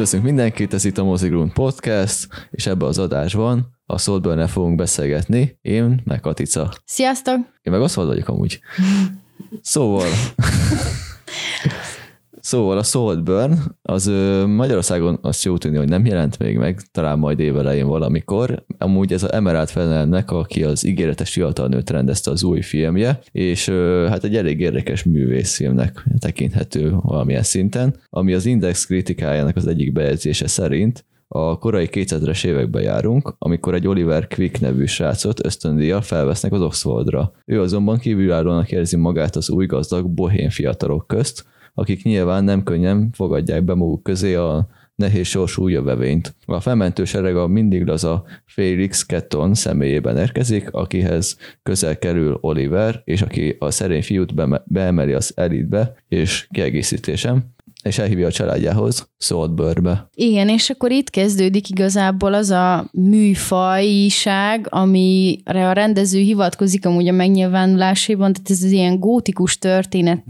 Üdvözlünk mindenkit, ez itt a Mozigrund Podcast, és ebbe az adásban a saltburn fogunk beszélgetni. Én, meg Katica. Sziasztok! Én meg Oszvald vagyok amúgy. Szóval... Szóval a Saltburn, az Magyarországon azt jó tudni, hogy nem jelent még meg, talán majd évelején valamikor. Amúgy ez a Emerald Fennelnek, aki az ígéretes fiatal nőt rendezte az új filmje, és hát egy elég érdekes művészfilmnek tekinthető valamilyen szinten, ami az Index kritikájának az egyik bejegyzése szerint a korai 2000-es években járunk, amikor egy Oliver Quick nevű srácot ösztöndíjjal felvesznek az Oxfordra. Ő azonban kívülállónak érzi magát az új gazdag bohén fiatalok közt, akik nyilván nem könnyen fogadják be maguk közé a nehéz sorsú jövevényt. A felmentő sereg a mindig az a Felix Ketton személyében érkezik, akihez közel kerül Oliver, és aki a szerény fiút beemeli az elitbe, és kiegészítésem, és elhívja a családjához, bőrbe. Igen, és akkor itt kezdődik igazából az a műfajság, amire a rendező hivatkozik amúgy a megnyilvánulásában, tehát ez az ilyen gótikus történet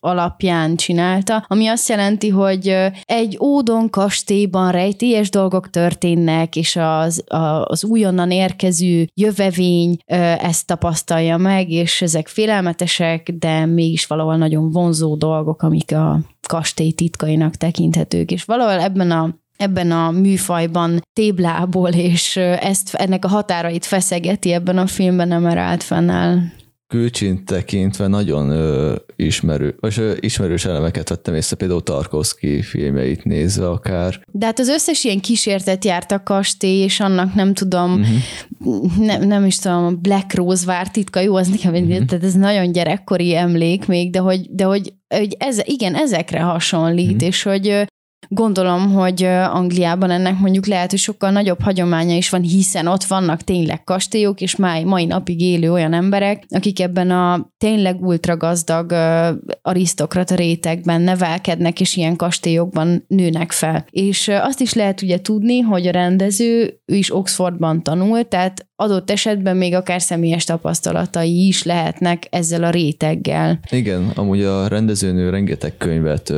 alapján csinálta, ami azt jelenti, hogy egy ódon kastélyban rejtélyes dolgok történnek, és az, az újonnan érkező jövevény ezt tapasztalja meg, és ezek félelmetesek, de mégis valahol nagyon vonzó dolgok, amik a kastély titkainak tekinthetők, és valahol ebben a ebben a műfajban téblából, és ezt, ennek a határait feszegeti ebben a filmben Emerald Fennel külcsint tekintve nagyon ö, ismerő, vagy ö, ismerős elemeket vettem észre, például Tarkovsky filmjeit nézve akár. De hát az összes ilyen kísértet járt a kastély, és annak nem tudom, uh-huh. ne, nem is tudom, Black Rose vár titka, jó, az nekem, uh-huh. tehát ez nagyon gyerekkori emlék még, de hogy, de hogy, hogy ez, igen, ezekre hasonlít, uh-huh. és hogy Gondolom, hogy Angliában ennek mondjuk lehet, hogy sokkal nagyobb hagyománya is van, hiszen ott vannak tényleg kastélyok, és mai, mai napig élő olyan emberek, akik ebben a tényleg ultragazdag arisztokrata rétegben nevelkednek, és ilyen kastélyokban nőnek fel. És azt is lehet ugye tudni, hogy a rendező, ő is Oxfordban tanult, tehát adott esetben még akár személyes tapasztalatai is lehetnek ezzel a réteggel. Igen, amúgy a rendezőnő rengeteg könyvet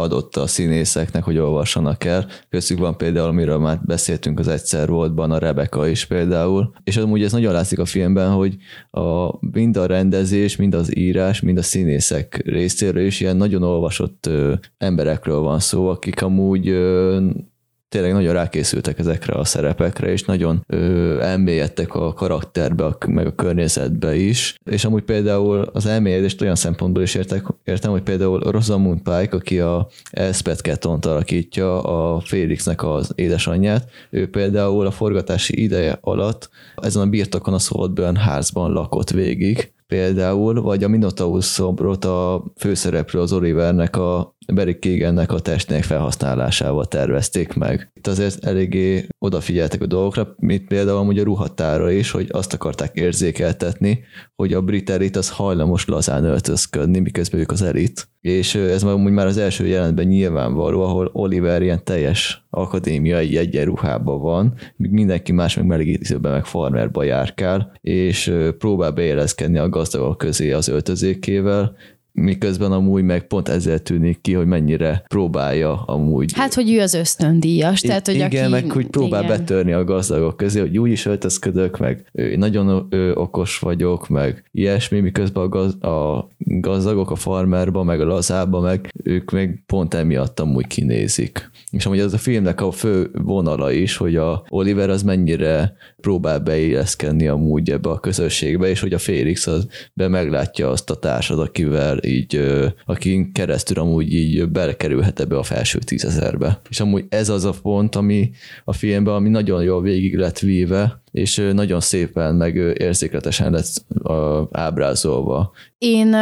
adott a színészeknek, hogy olvassanak el. Köztük van például, amiről már beszéltünk az egyszer voltban, a Rebeka is például. És amúgy ez nagyon látszik a filmben, hogy a, mind a rendezés, mind az írás, mind a színészek részéről is ilyen nagyon olvasott ö, emberekről van szó, akik amúgy ö, tényleg nagyon rákészültek ezekre a szerepekre, és nagyon ö, elmélyedtek a karakterbe, meg a környezetbe is. És amúgy például az elmélyedést olyan szempontból is értek, értem, hogy például Rosamund Pike, aki a Elspeth Kettont alakítja, a Félixnek az édesanyját, ő például a forgatási ideje alatt ezen a birtokon a Saltburn házban lakott végig, például, vagy a Minotaur szobrot a főszereplő az Olivernek a Barry Keegannek a testnek felhasználásával tervezték meg. Itt azért eléggé odafigyeltek a dolgokra, mint például amúgy a ruhatára is, hogy azt akarták érzékeltetni, hogy a brit elit az hajlamos lazán öltözködni, miközben ők az elit. És ez amúgy már az első jelentben nyilvánvaló, ahol Oliver ilyen teljes akadémiai egyenruhában van, míg mindenki más meg melegítőben meg farmerba járkál, és próbál beéleszkedni a gazdagok közé az öltözékével, miközben amúgy meg pont ezzel tűnik ki, hogy mennyire próbálja amúgy. Hát, hogy ő az ösztöndíjas. Tehát, hogy igen, aki, meg hogy próbál igen. betörni a gazdagok közé, hogy úgy is öltözködök, meg nagyon ö, okos vagyok, meg ilyesmi, miközben a, gaz, a gazdagok a farmerba, meg a lazába, meg ők még pont emiatt amúgy kinézik. És amúgy ez a filmnek a fő vonala is, hogy a Oliver az mennyire próbál beilleszkedni amúgy ebbe a közösségbe, és hogy a Félix az be meglátja azt a társad, akivel így, akin keresztül amúgy így belekerülhet ebbe a felső tízezerbe. És amúgy ez az a pont, ami a filmben, ami nagyon jól végig lett víve, és nagyon szépen, meg érzékletesen lett ábrázolva. Én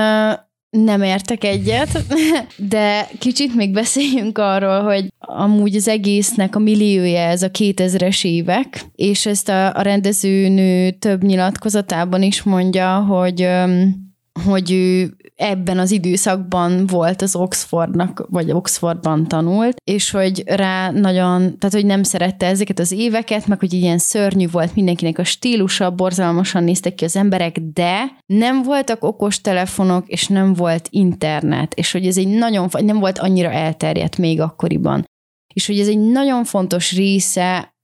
nem értek egyet, de kicsit még beszéljünk arról, hogy amúgy az egésznek a milliója ez a 2000-es évek, és ezt a, a rendezőnő több nyilatkozatában is mondja, hogy hogy ő ebben az időszakban volt az Oxfordnak, vagy Oxfordban tanult, és hogy rá nagyon, tehát hogy nem szerette ezeket az éveket, meg hogy ilyen szörnyű volt mindenkinek a stílusa, borzalmasan néztek ki az emberek, de nem voltak okos telefonok, és nem volt internet, és hogy ez egy nagyon, nem volt annyira elterjedt még akkoriban. És hogy ez egy nagyon fontos része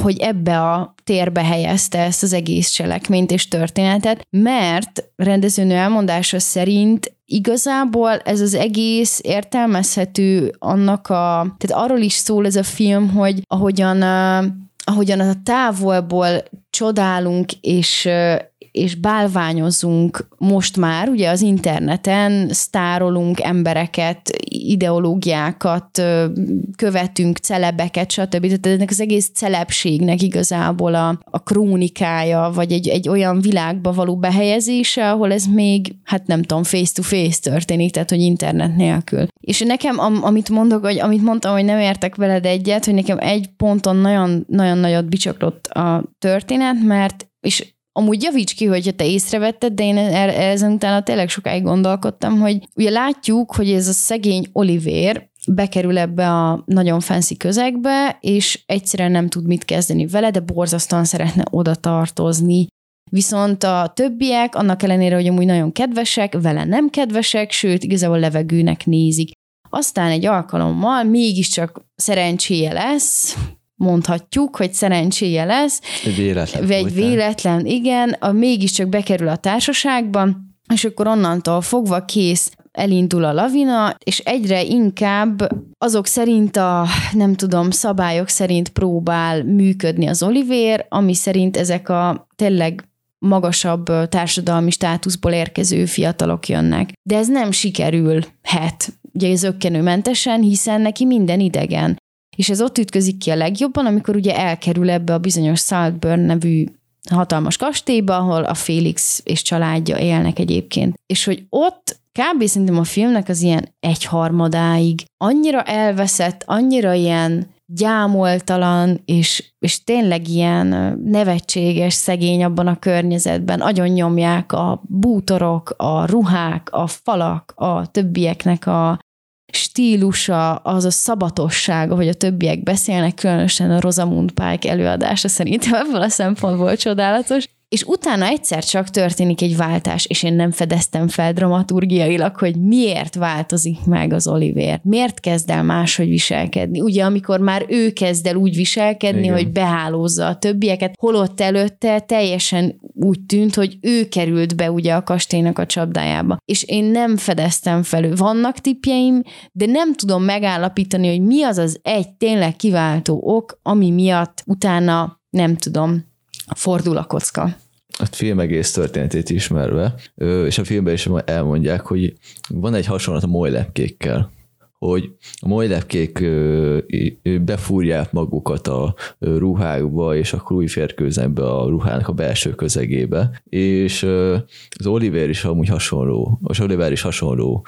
hogy ebbe a térbe helyezte ezt az egész cselekményt és történetet, mert rendezőnő elmondása szerint igazából ez az egész értelmezhető annak a, tehát arról is szól ez a film, hogy ahogyan, ahogyan a távolból csodálunk és és bálványozunk most már, ugye az interneten sztárolunk embereket, ideológiákat, követünk celebeket, stb. Tehát ennek az egész celebségnek igazából a, a krónikája, vagy egy, egy olyan világba való behelyezése, ahol ez még, hát nem tudom, face-to-face történik, tehát hogy internet nélkül. És nekem, am, amit mondok, hogy amit mondtam, hogy nem értek veled egyet, hogy nekem egy ponton nagyon, nagyon nagyot bicsaklott a történet, mert és Amúgy javíts ki, hogyha te észrevetted, de én er-, ezen utána tényleg sokáig gondolkodtam, hogy ugye látjuk, hogy ez a szegény Oliver bekerül ebbe a nagyon fancy közegbe, és egyszerűen nem tud mit kezdeni vele, de borzasztóan szeretne oda tartozni. Viszont a többiek, annak ellenére, hogy amúgy nagyon kedvesek, vele nem kedvesek, sőt, igazából levegőnek nézik. Aztán egy alkalommal mégiscsak szerencséje lesz, mondhatjuk, hogy szerencséje lesz. Egy véletlen. Vagy véletlen, igen, a mégiscsak bekerül a társaságba, és akkor onnantól fogva kész elindul a lavina, és egyre inkább azok szerint a, nem tudom, szabályok szerint próbál működni az Oliver, ami szerint ezek a tényleg magasabb társadalmi státuszból érkező fiatalok jönnek. De ez nem sikerülhet, ugye zöggenőmentesen, hiszen neki minden idegen. És ez ott ütközik ki a legjobban, amikor ugye elkerül ebbe a bizonyos Saltburn nevű hatalmas kastélyba, ahol a Félix és családja élnek egyébként. És hogy ott kb. szerintem a filmnek az ilyen egyharmadáig annyira elveszett, annyira ilyen gyámoltalan, és, és tényleg ilyen nevetséges, szegény abban a környezetben. Agyon nyomják a bútorok, a ruhák, a falak, a többieknek a stílusa, az a szabatossága, hogy a többiek beszélnek, különösen a Rosamund Pike előadása szerintem ebből a szempontból csodálatos, és utána egyszer csak történik egy váltás, és én nem fedeztem fel dramaturgiailag, hogy miért változik meg az Oliver, miért kezd el máshogy viselkedni. Ugye, amikor már ő kezd el úgy viselkedni, Igen. hogy behálózza a többieket, holott előtte teljesen úgy tűnt, hogy ő került be ugye a kastélynak a csapdájába. És én nem fedeztem fel, vannak tipjeim, de nem tudom megállapítani, hogy mi az az egy tényleg kiváltó ok, ami miatt utána nem tudom, fordul a kocka. A film egész történetét ismerve, és a filmben is elmondják, hogy van egy hasonlat a molylepkékkel, hogy a molylepkék befúrják magukat a ruhákba, és akkor úgy férkőznek be a ruhának a belső közegébe, és az Oliver is amúgy hasonló, az Oliver is hasonló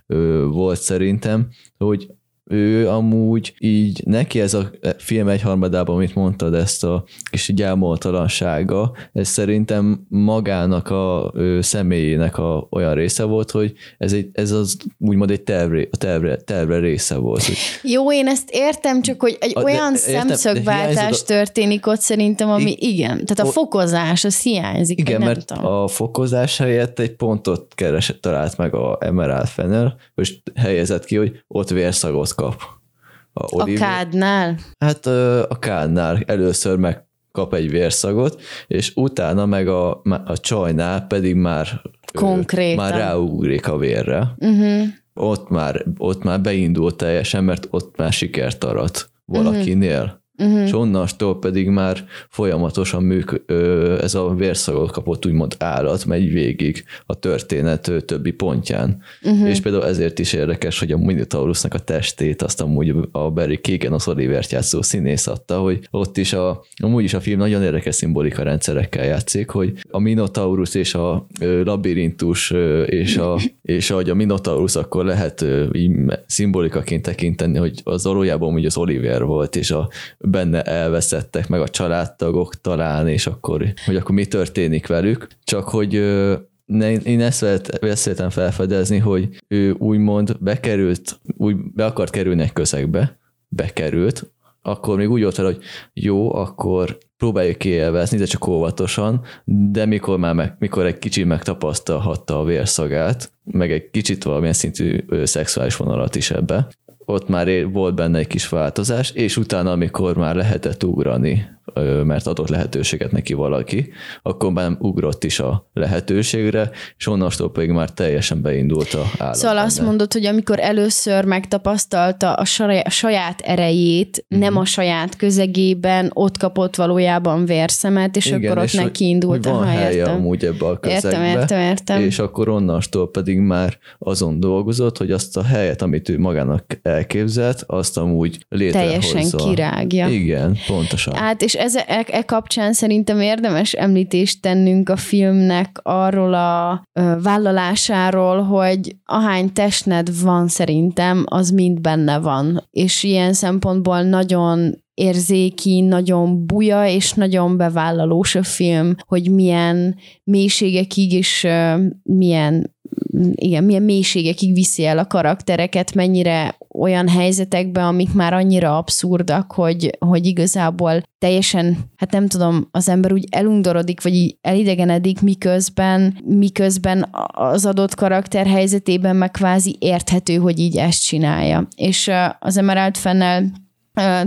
volt szerintem, hogy ő amúgy így, neki ez a film egyharmadában, amit mondtad, ezt a kis gyámoltalansága, ez szerintem magának a ő, személyének a, olyan része volt, hogy ez, egy, ez az úgymond egy tervre, a tervre, tervre része volt. Hogy... Jó, én ezt értem, csak hogy egy a, olyan de, szemszögváltás a... történik ott szerintem, ami I... igen, tehát a fokozás, az hiányzik. Igen, mert tudom. a fokozás helyett egy pontot keresett, talált meg a Emerald Fennel, és helyezett ki, hogy ott vérszagot kap. A, Oliver. a kádnál? Hát a kádnál először meg kap egy vérszagot, és utána meg a, a csajnál pedig már Konkrétan. már ráugrik a vérre. Uh-huh. Ott, már, ott már beindult teljesen, mert ott már sikert arat valakinél. Uh-huh uh-huh. és onnastól pedig már folyamatosan műk, ez a vérszagot kapott úgymond állat megy végig a történet többi pontján. Uh-huh. És például ezért is érdekes, hogy a Minotaurusnak a testét azt amúgy a Barry Keegan az Olivert játszó színész adta, hogy ott is a, amúgy is a film nagyon érdekes szimbolika rendszerekkel játszik, hogy a Minotaurus és a labirintus és a, és ahogy a Minotaurus akkor lehet így szimbolikaként tekinteni, hogy az valójában úgy az Oliver volt, és a benne elveszettek, meg a családtagok talán, és akkor, hogy akkor mi történik velük. Csak hogy én ezt beszéltem felfedezni, hogy ő úgymond bekerült, úgy be akart kerülni egy közegbe, bekerült, akkor még úgy volt fel, hogy jó, akkor próbáljuk kielvezni, de csak óvatosan, de mikor már meg, mikor egy kicsit megtapasztalhatta a vérszagát, meg egy kicsit valamilyen szintű szexuális vonalat is ebbe, ott már volt benne egy kis változás, és utána, amikor már lehetett ugrani, mert adott lehetőséget neki valaki, akkor már ugrott is a lehetőségre, és onnastól pedig már teljesen beindult a állat. Szóval benne. azt mondod, hogy amikor először megtapasztalta a saját erejét, mm-hmm. nem a saját közegében, ott kapott valójában vérszemet, és Igen, akkor ott és neki indult hogy van helye amúgy ebbe a közegbe, értem, értem, értem. és akkor onnastól pedig már azon dolgozott, hogy azt a helyet, amit ő magának elképzelt, azt amúgy létrehozza. Teljesen kirágja. Igen, pontosan. Hát, és ez, e, e kapcsán szerintem érdemes említést tennünk a filmnek arról a ö, vállalásáról, hogy ahány testned van szerintem, az mind benne van. És ilyen szempontból nagyon érzéki, nagyon buja és nagyon bevállalós a film, hogy milyen mélységekig és milyen igen, milyen mélységekig viszi el a karaktereket, mennyire olyan helyzetekbe, amik már annyira abszurdak, hogy, hogy igazából teljesen, hát nem tudom, az ember úgy elundorodik, vagy így elidegenedik, miközben, miközben az adott karakter helyzetében meg kvázi érthető, hogy így ezt csinálja. És az Emerald Fennel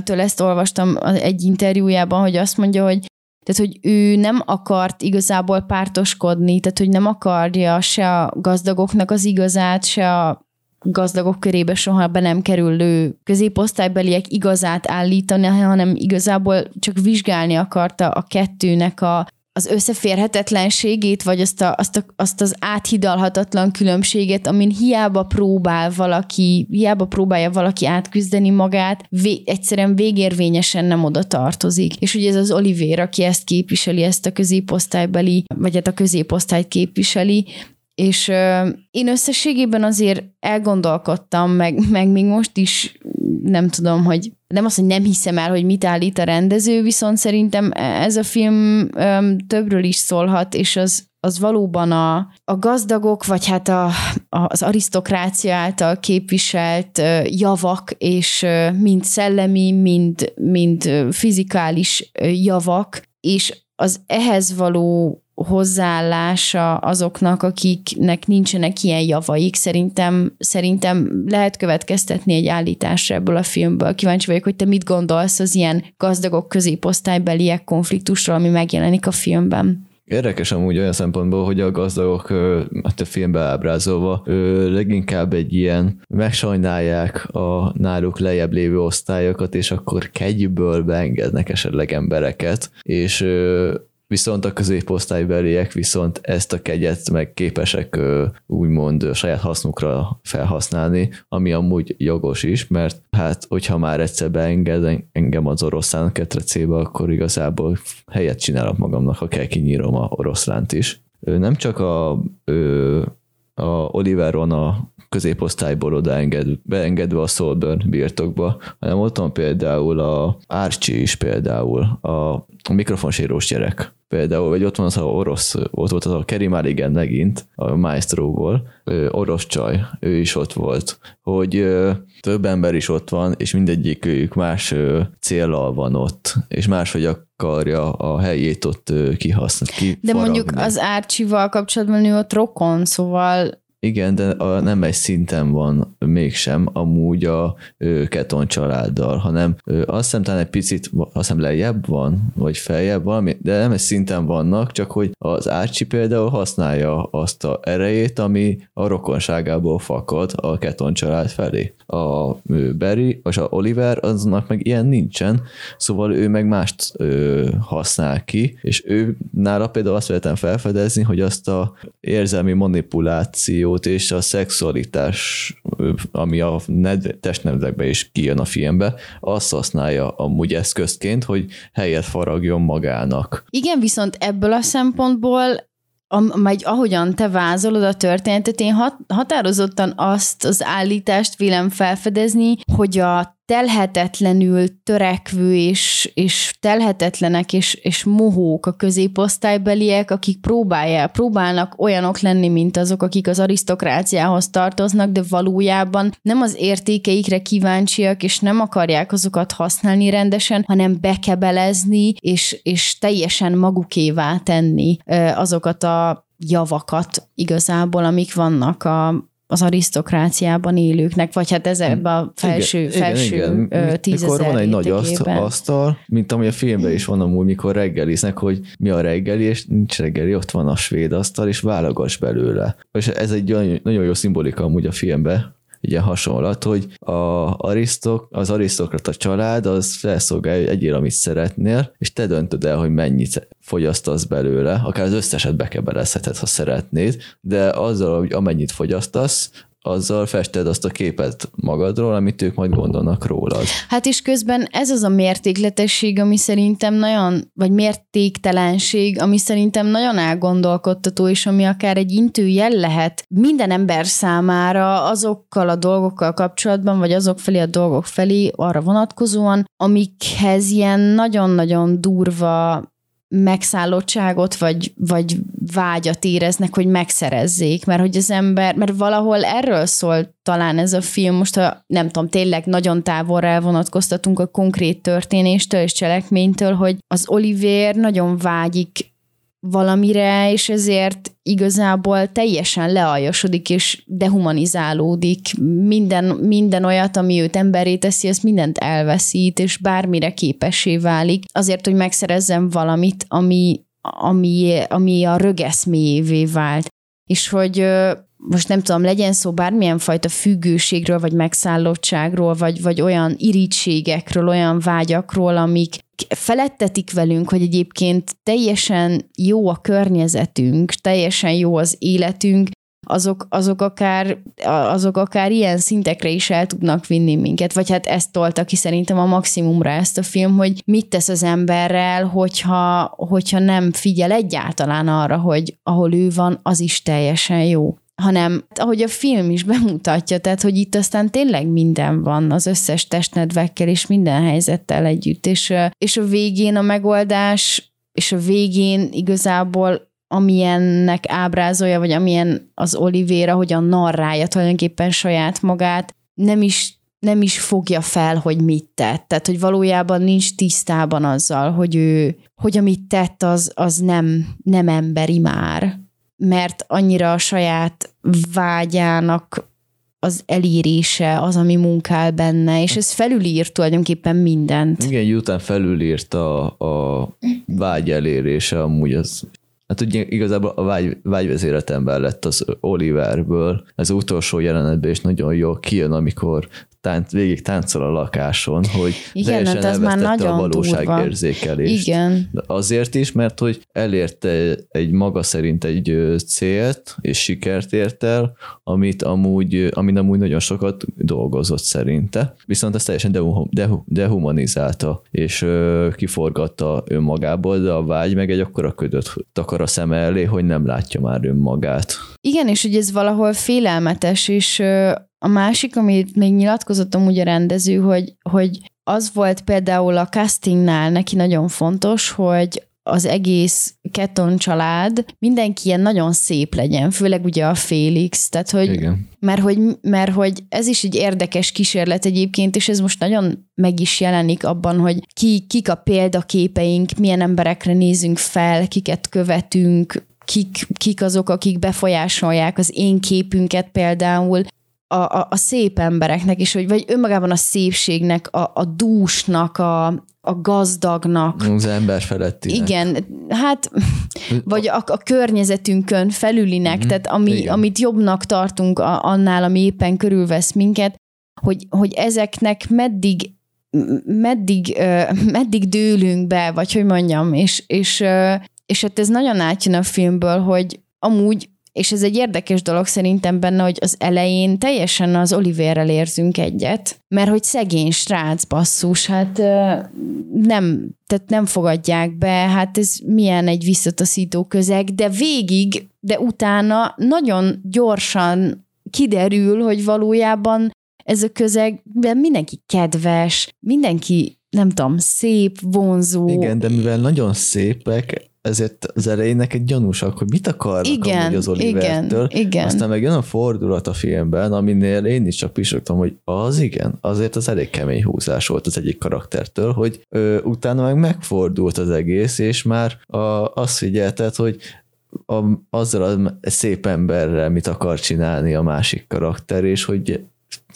től ezt olvastam egy interjújában, hogy azt mondja, hogy tehát, hogy ő nem akart igazából pártoskodni, tehát, hogy nem akarja se a gazdagoknak az igazát, se a gazdagok körébe soha be nem kerülő középosztálybeliek igazát állítani, hanem igazából csak vizsgálni akarta a kettőnek a az összeférhetetlenségét, vagy azt, a, azt, a, azt az áthidalhatatlan különbséget, amin hiába próbál valaki, hiába próbálja valaki átküzdeni magát, vé, egyszerűen végérvényesen nem oda tartozik. És ugye ez az Oliver, aki ezt képviseli, ezt a középosztálybeli, vagy hát a középosztályt képviseli, és uh, én összességében azért elgondolkodtam, meg, meg még most is nem tudom, hogy nem azt, hogy nem hiszem el, hogy mit állít a rendező, viszont szerintem ez a film um, többről is szólhat, és az, az valóban a, a gazdagok, vagy hát a, az arisztokrácia által képviselt uh, javak, és uh, mind szellemi, mind, mind fizikális uh, javak, és az ehhez való hozzáállása azoknak, akiknek nincsenek ilyen javaik. Szerintem, szerintem lehet következtetni egy állításra ebből a filmből. Kíváncsi vagyok, hogy te mit gondolsz az ilyen gazdagok középosztálybeliek konfliktusról, ami megjelenik a filmben. Érdekes amúgy olyan szempontból, hogy a gazdagok hát a filmbe ábrázolva leginkább egy ilyen megsajnálják a náluk lejjebb lévő osztályokat, és akkor kegyből beengednek esetleg embereket, és viszont a középosztálybeliek viszont ezt a kegyet meg képesek úgymond saját hasznukra felhasználni, ami amúgy jogos is, mert hát hogyha már egyszer beenged engem az oroszlán ketrecébe, akkor igazából helyet csinálok magamnak, ha kell kinyírom a oroszlánt is. Nem csak a, a Oliver van a középosztályból odaenged, beengedve a Soulburn birtokba, hanem ott van például a Archie is például, a, a mikrofonsérós gyerek például, vagy ott van az a orosz, ott volt az a Kerry Mulligan megint, a Maestro-ból, orosz csaj, ő is ott volt, hogy több ember is ott van, és mindegyik ők más célral van ott, és máshogy akarja a helyét ott kihasználni. De mondjuk az Árcsival kapcsolatban ő ott rokon, szóval igen, de a, nem egy szinten van mégsem amúgy a ö, Keton családdal, hanem ö, azt hiszem talán egy picit, azt hiszem lejjebb van, vagy feljebb valami, de nem egy szinten vannak, csak hogy az Ácsi például használja azt a erejét, ami a rokonságából fakad a Keton család felé. A Barry, és a Oliver, aznak meg ilyen nincsen, szóval ő meg mást ö, használ ki, és ő nála például azt vettem felfedezni, hogy azt a érzelmi manipuláció emóciót és a szexualitás, ami a testnemzekbe is kijön a filmbe, azt használja amúgy eszközként, hogy helyet faragjon magának. Igen, viszont ebből a szempontból majd ahogyan te vázolod a történetet, én hat, határozottan azt az állítást vélem felfedezni, hogy a telhetetlenül törekvő és, és telhetetlenek és, és mohók a középosztálybeliek, akik próbálják, próbálnak olyanok lenni, mint azok, akik az arisztokráciához tartoznak, de valójában nem az értékeikre kíváncsiak, és nem akarják azokat használni rendesen, hanem bekebelezni, és, és teljesen magukévá tenni azokat a javakat igazából, amik vannak a, az arisztokráciában élőknek, vagy hát ezekben a felső, igen, felső igen, igen. tízezer Mikor van egy nagy asztal, mint ami a filmben is van amúgy, mikor reggeliznek, hogy mi a reggeli, és nincs reggeli, ott van a svéd asztal, és válogass belőle. És ez egy nagyon jó szimbolika amúgy a filmben, ilyen hasonlat, hogy a arisztok, az arisztokrata család az felszolgálja, hogy egyél, amit szeretnél, és te döntöd el, hogy mennyit fogyasztasz belőle, akár az összeset bekebelezheted, ha szeretnéd, de azzal, hogy amennyit fogyasztasz, azzal fested azt a képet magadról, amit ők majd gondolnak rólad. Hát és közben ez az a mértékletesség, ami szerintem nagyon, vagy mértéktelenség, ami szerintem nagyon elgondolkodtató, és ami akár egy intő jel lehet minden ember számára azokkal a dolgokkal kapcsolatban, vagy azok felé a dolgok felé arra vonatkozóan, amikhez ilyen nagyon-nagyon durva megszállottságot, vagy, vagy vágyat éreznek, hogy megszerezzék, mert hogy az ember, mert valahol erről szól talán ez a film, most ha nem tudom, tényleg nagyon távolra elvonatkoztatunk a konkrét történéstől és cselekménytől, hogy az Oliver nagyon vágyik valamire, és ezért igazából teljesen lealjasodik és dehumanizálódik. Minden, minden olyat, ami őt emberé teszi, az mindent elveszít, és bármire képessé válik. Azért, hogy megszerezzem valamit, ami, ami, ami a rögeszméjévé vált. És hogy most nem tudom, legyen szó bármilyen fajta függőségről, vagy megszállottságról, vagy, vagy olyan irítségekről, olyan vágyakról, amik felettetik velünk, hogy egyébként teljesen jó a környezetünk, teljesen jó az életünk, azok, azok, akár, azok akár ilyen szintekre is el tudnak vinni minket, vagy hát ezt tolta ki szerintem a maximumra ezt a film, hogy mit tesz az emberrel, hogyha, hogyha nem figyel egyáltalán arra, hogy ahol ő van, az is teljesen jó hanem ahogy a film is bemutatja, tehát hogy itt aztán tényleg minden van az összes testnedvekkel és minden helyzettel együtt, és, és a végén a megoldás, és a végén igazából amilyennek ábrázolja, vagy amilyen az Olivéra, hogyan narrálja tulajdonképpen saját magát, nem is nem is fogja fel, hogy mit tett. Tehát, hogy valójában nincs tisztában azzal, hogy ő, hogy amit tett, az, az nem, nem emberi már mert annyira a saját vágyának az elérése az, ami munkál benne, és ez felülír tulajdonképpen mindent. Igen, után felülírt a, a vágy elérése, amúgy az Hát ugye igazából a vágy, vágyvezéretember lett az Oliverből. Ez utolsó jelenetben is nagyon jó kijön, amikor tánc, végig táncol a lakáson, hogy Igen, hát ez már nagyon a valóságérzékelést. Igen. Azért is, mert hogy elérte egy maga szerint egy célt, és sikert ért el, amit amúgy, amin amúgy nagyon sokat dolgozott szerinte. Viszont ezt teljesen dehumanizálta, és kiforgatta önmagából, de a vágy meg egy akkora ködöt takar a szem elé, hogy nem látja már önmagát. Igen, és hogy ez valahol félelmetes, és a másik, amit még nyilatkozott amúgy a rendező, hogy, hogy az volt például a castingnál neki nagyon fontos, hogy az egész Keton család, mindenki ilyen nagyon szép legyen, főleg ugye a Félix, tehát hogy, Igen. Mert, hogy, mert hogy ez is egy érdekes kísérlet egyébként, és ez most nagyon meg is jelenik abban, hogy ki, kik a példaképeink, milyen emberekre nézünk fel, kiket követünk, kik, kik azok, akik befolyásolják az én képünket például, a, a, a szép embereknek is, hogy, vagy önmagában a szépségnek, a, a dúsnak, a, a gazdagnak. Az ember feletti. Igen, hát, vagy a, a környezetünkön felülinek, mm-hmm. tehát ami, amit jobbnak tartunk a, annál, ami éppen körülvesz minket, hogy, hogy ezeknek meddig meddig, meddig dőlünk be, vagy hogy mondjam, és, és, és hát ez nagyon átjön a filmből, hogy amúgy és ez egy érdekes dolog szerintem benne, hogy az elején teljesen az Oliverrel érzünk egyet, mert hogy szegény srác basszus, hát nem, tehát nem fogadják be, hát ez milyen egy visszataszító közeg, de végig, de utána nagyon gyorsan kiderül, hogy valójában ez a közeg, mindenki kedves, mindenki nem tudom, szép, vonzó. Igen, de mivel nagyon szépek, ezért az elejének egy gyanúsak, hogy mit akarnak igen, az Olivertől. Igen, igen. Aztán meg jön a fordulat a filmben, aminél én is csak pisogtam, hogy az igen, azért az elég kemény húzás volt az egyik karaktertől, hogy ö, utána meg megfordult az egész, és már a, azt figyelted, hogy a, azzal a szép emberrel mit akar csinálni a másik karakter, és hogy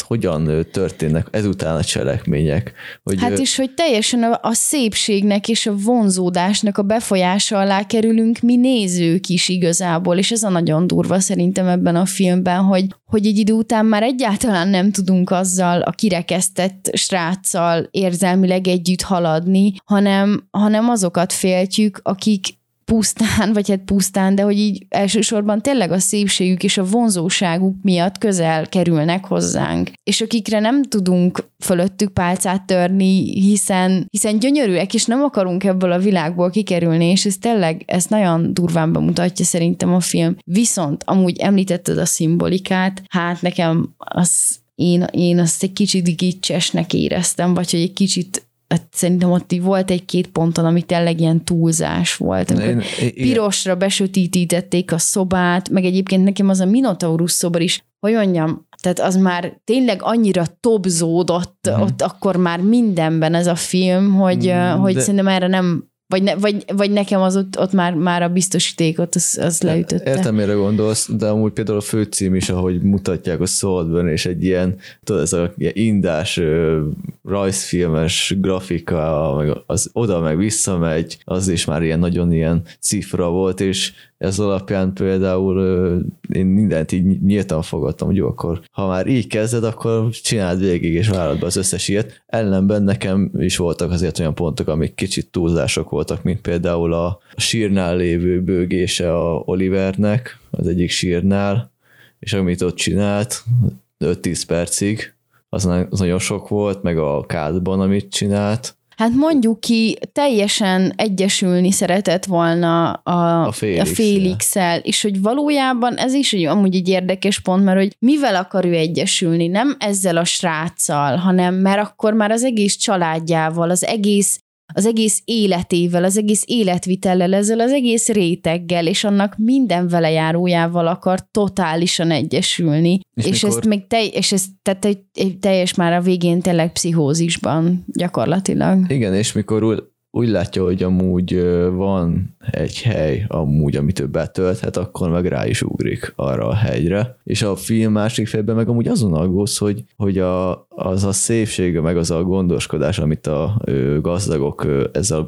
hogyan történnek ezután a cselekmények. Hogy hát is, hogy teljesen a, a szépségnek és a vonzódásnak a befolyása alá kerülünk mi nézők is igazából, és ez a nagyon durva szerintem ebben a filmben, hogy, hogy egy idő után már egyáltalán nem tudunk azzal a kirekesztett sráccal érzelmileg együtt haladni, hanem, hanem azokat féltjük, akik pusztán, vagy hát pusztán, de hogy így elsősorban tényleg a szépségük és a vonzóságuk miatt közel kerülnek hozzánk. És akikre nem tudunk fölöttük pálcát törni, hiszen, hiszen gyönyörűek, és nem akarunk ebből a világból kikerülni, és ez tényleg, ezt nagyon durván bemutatja szerintem a film. Viszont amúgy említetted a szimbolikát, hát nekem az én, én azt egy kicsit gicsesnek éreztem, vagy hogy egy kicsit hát szerintem ott volt egy-két ponton, ami tényleg ilyen túlzás volt. Én, pirosra besötítítették a szobát, meg egyébként nekem az a Minotaurus szoba is, hogy mondjam, tehát az már tényleg annyira tobzódott mm. ott akkor már mindenben ez a film, hogy, mm, hogy de... szerintem erre nem vagy, ne, vagy, vagy nekem az ott, ott már, már a biztosítékot az, az leütötte. Értem, mire gondolsz, de amúgy például a főcím is, ahogy mutatják a Saltburn, és egy ilyen, tudod, ez a ilyen indás rajzfilmes grafika, meg az oda meg visszamegy, az is már ilyen nagyon ilyen cifra volt, és ez alapján például én mindent így nyíltan fogadtam, hogy jó, akkor ha már így kezded, akkor csináld végig, és várad be az összes ilyet. Ellenben nekem is voltak azért olyan pontok, amik kicsit túlzások voltak, mint például a sírnál lévő bőgése a Olivernek, az egyik sírnál, és amit ott csinált, 5-10 percig, az, az nagyon sok volt, meg a kádban, amit csinált, Hát mondjuk ki, teljesen egyesülni szeretett volna a, a, Félix, a és hogy valójában ez is egy, amúgy egy érdekes pont, mert hogy mivel akar ő egyesülni, nem ezzel a sráccal, hanem mert akkor már az egész családjával, az egész az egész életével, az egész életvitellel, ezzel az egész réteggel, és annak minden velejárójával akar totálisan egyesülni. És, és mikor... ezt még te, és ez tehát egy, egy teljes már a végén tényleg pszichózisban gyakorlatilag. Igen, és mikor úgy látja, hogy amúgy van egy hely, amúgy, amit ő betölthet, akkor meg rá is ugrik arra a hegyre. És a film másik félben meg amúgy azon aggódsz, hogy, hogy a, az a szépsége, meg az a gondoskodás, amit a gazdagok ezzel a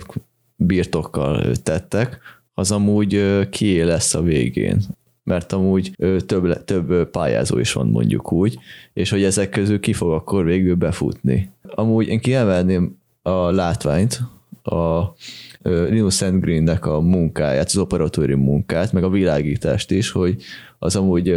birtokkal tettek, az amúgy kié lesz a végén mert amúgy több, több pályázó is van mondjuk úgy, és hogy ezek közül ki fog akkor végül befutni. Amúgy én kiemelném a látványt, a Linus Sandgreennek a munkáját, az operatóri munkát, meg a világítást is, hogy az amúgy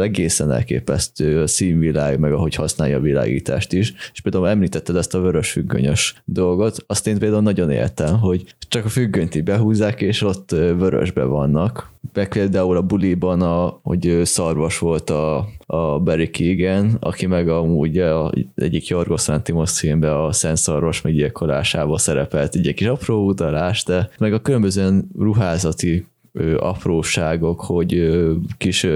egészen elképesztő színvilág, meg ahogy használja a világítást is. És például említetted ezt a vörös függönyös dolgot, azt én például nagyon éltem, hogy csak a függönyt így behúzzák, és ott vörösbe vannak. Például a buliban, a, hogy szarvas volt a, a Barry Keegan, aki meg amúgy a, egyik Jorgos Lantimos filmben a Szent Szarvas meggyilkolásával szerepelt egy kis apró utalás, de meg a különböző ruházati apróságok, hogy kis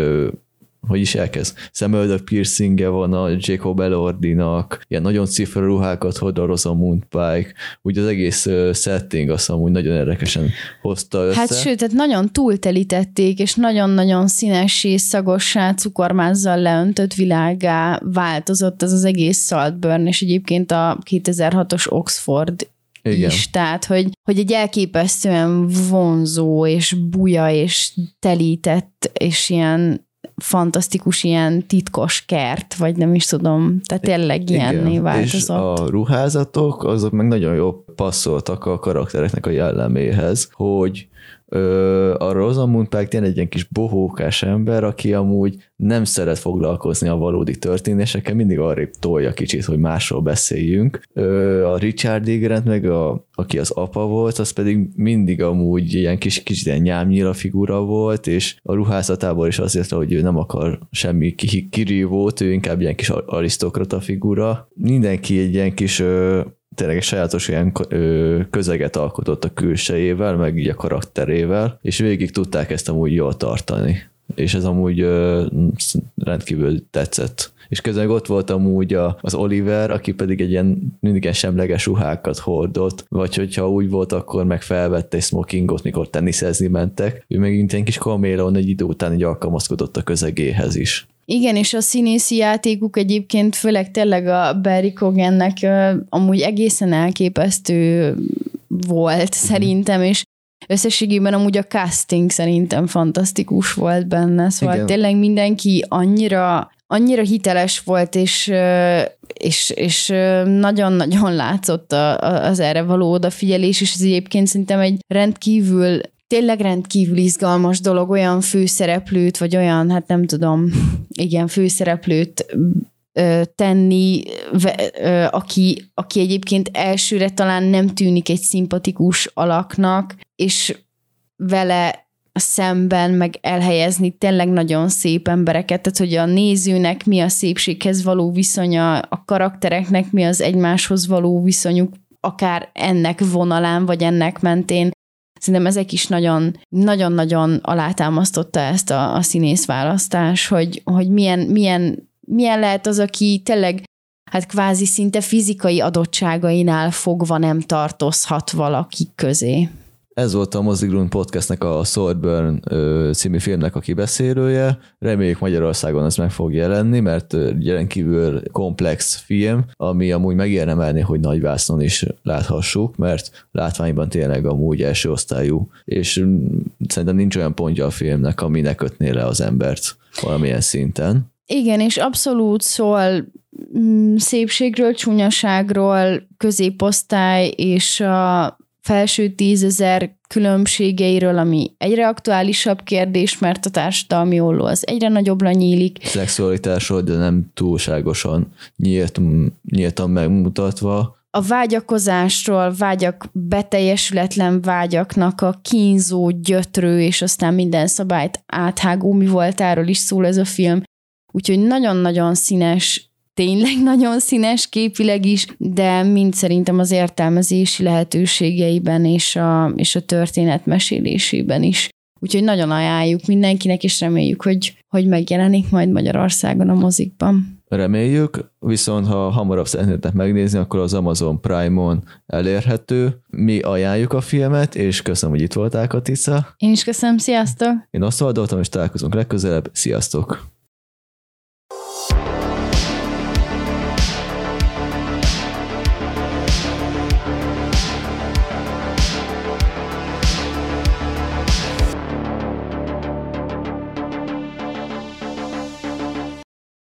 hogy is elkezd. Szemöldök piercingje van a Jacob Elordinak, ilyen nagyon cifra ruhákat hord a Rosamund Pike, úgy az egész setting azt amúgy nagyon érdekesen hozta össze. Hát sőt, tehát nagyon túltelítették, és nagyon-nagyon színes és szagossá, cukormázzal leöntött világá változott ez az egész Saltburn, és egyébként a 2006-os Oxford igen. is, tehát hogy, hogy egy elképesztően vonzó és buja és telített és ilyen fantasztikus ilyen titkos kert, vagy nem is tudom, tehát tényleg ilyenné változott. És a ruházatok, azok meg nagyon jól passzoltak a karaktereknek a jelleméhez, hogy Ö, a Rosamund Pike tényleg egy ilyen kis bohókás ember, aki amúgy nem szeret foglalkozni a valódi történésekkel, mindig arrébb tolja kicsit, hogy másról beszéljünk. Ö, a Richard Egrant meg, a, aki az apa volt, az pedig mindig amúgy ilyen kis, kicsit ilyen nyámnyira figura volt, és a ruházatából is azért, hogy ő nem akar semmi kirívót, ő inkább ilyen kis arisztokrata figura. Mindenki egy ilyen kis tényleg egy sajátos ilyen közeget alkotott a külsejével, meg így a karakterével, és végig tudták ezt amúgy jól tartani. És ez amúgy rendkívül tetszett. és közben ott volt amúgy az Oliver, aki pedig egy ilyen mindig semleges ruhákat hordott, vagy hogyha úgy volt, akkor meg felvette egy smokingot, mikor teniszezni mentek. Ő meg ilyen kis kaméleon egy idő után így alkalmazkodott a közegéhez is. Igen, és a színészi játékuk egyébként főleg tényleg a Barry Cogannek amúgy egészen elképesztő volt szerintem, és összességében amúgy a casting szerintem fantasztikus volt benne, szóval Igen. tényleg mindenki annyira annyira hiteles volt, és, és, és nagyon-nagyon látszott az erre való odafigyelés, és ez egyébként szerintem egy rendkívül tényleg rendkívül izgalmas dolog olyan főszereplőt, vagy olyan, hát nem tudom, igen, főszereplőt tenni, aki, aki egyébként elsőre talán nem tűnik egy szimpatikus alaknak, és vele szemben meg elhelyezni tényleg nagyon szép embereket, tehát hogy a nézőnek mi a szépséghez való viszonya, a karaktereknek mi az egymáshoz való viszonyuk, akár ennek vonalán, vagy ennek mentén. Szerintem ezek is nagyon, nagyon-nagyon alátámasztotta ezt a, a színészválasztás, hogy, hogy milyen, milyen milyen lehet az, aki tényleg hát kvázi szinte fizikai adottságainál fogva nem tartozhat valaki közé. Ez volt a Mozigrund podcastnek a Swordburn című filmnek a kibeszélője. Reméljük Magyarországon ez meg fog jelenni, mert rendkívül komplex film, ami amúgy megérdemelni, hogy nagy vászon is láthassuk, mert látványban tényleg amúgy első osztályú, és szerintem nincs olyan pontja a filmnek, ami ne kötné le az embert valamilyen szinten. Igen, és abszolút szól szépségről, csúnyaságról, középosztály és a felső tízezer különbségeiről, ami egyre aktuálisabb kérdés, mert a társadalmi olló az egyre nagyobbra nyílik. Szexualitásról, de nem túlságosan nyílt, nyíltan megmutatva. A vágyakozásról, vágyak beteljesületlen vágyaknak a kínzó, gyötrő, és aztán minden szabályt áthágó mi voltáról is szól ez a film. Úgyhogy nagyon-nagyon színes, tényleg nagyon színes képileg is, de mind szerintem az értelmezési lehetőségeiben és a, és a történet mesélésében is. Úgyhogy nagyon ajánljuk mindenkinek, és reméljük, hogy, hogy megjelenik majd Magyarországon a mozikban. Reméljük, viszont ha hamarabb szeretnétek megnézni, akkor az Amazon Prime-on elérhető. Mi ajánljuk a filmet, és köszönöm, hogy itt voltál, Katica. Én is köszönöm, sziasztok! Én azt oldottam, és találkozunk legközelebb. Sziasztok!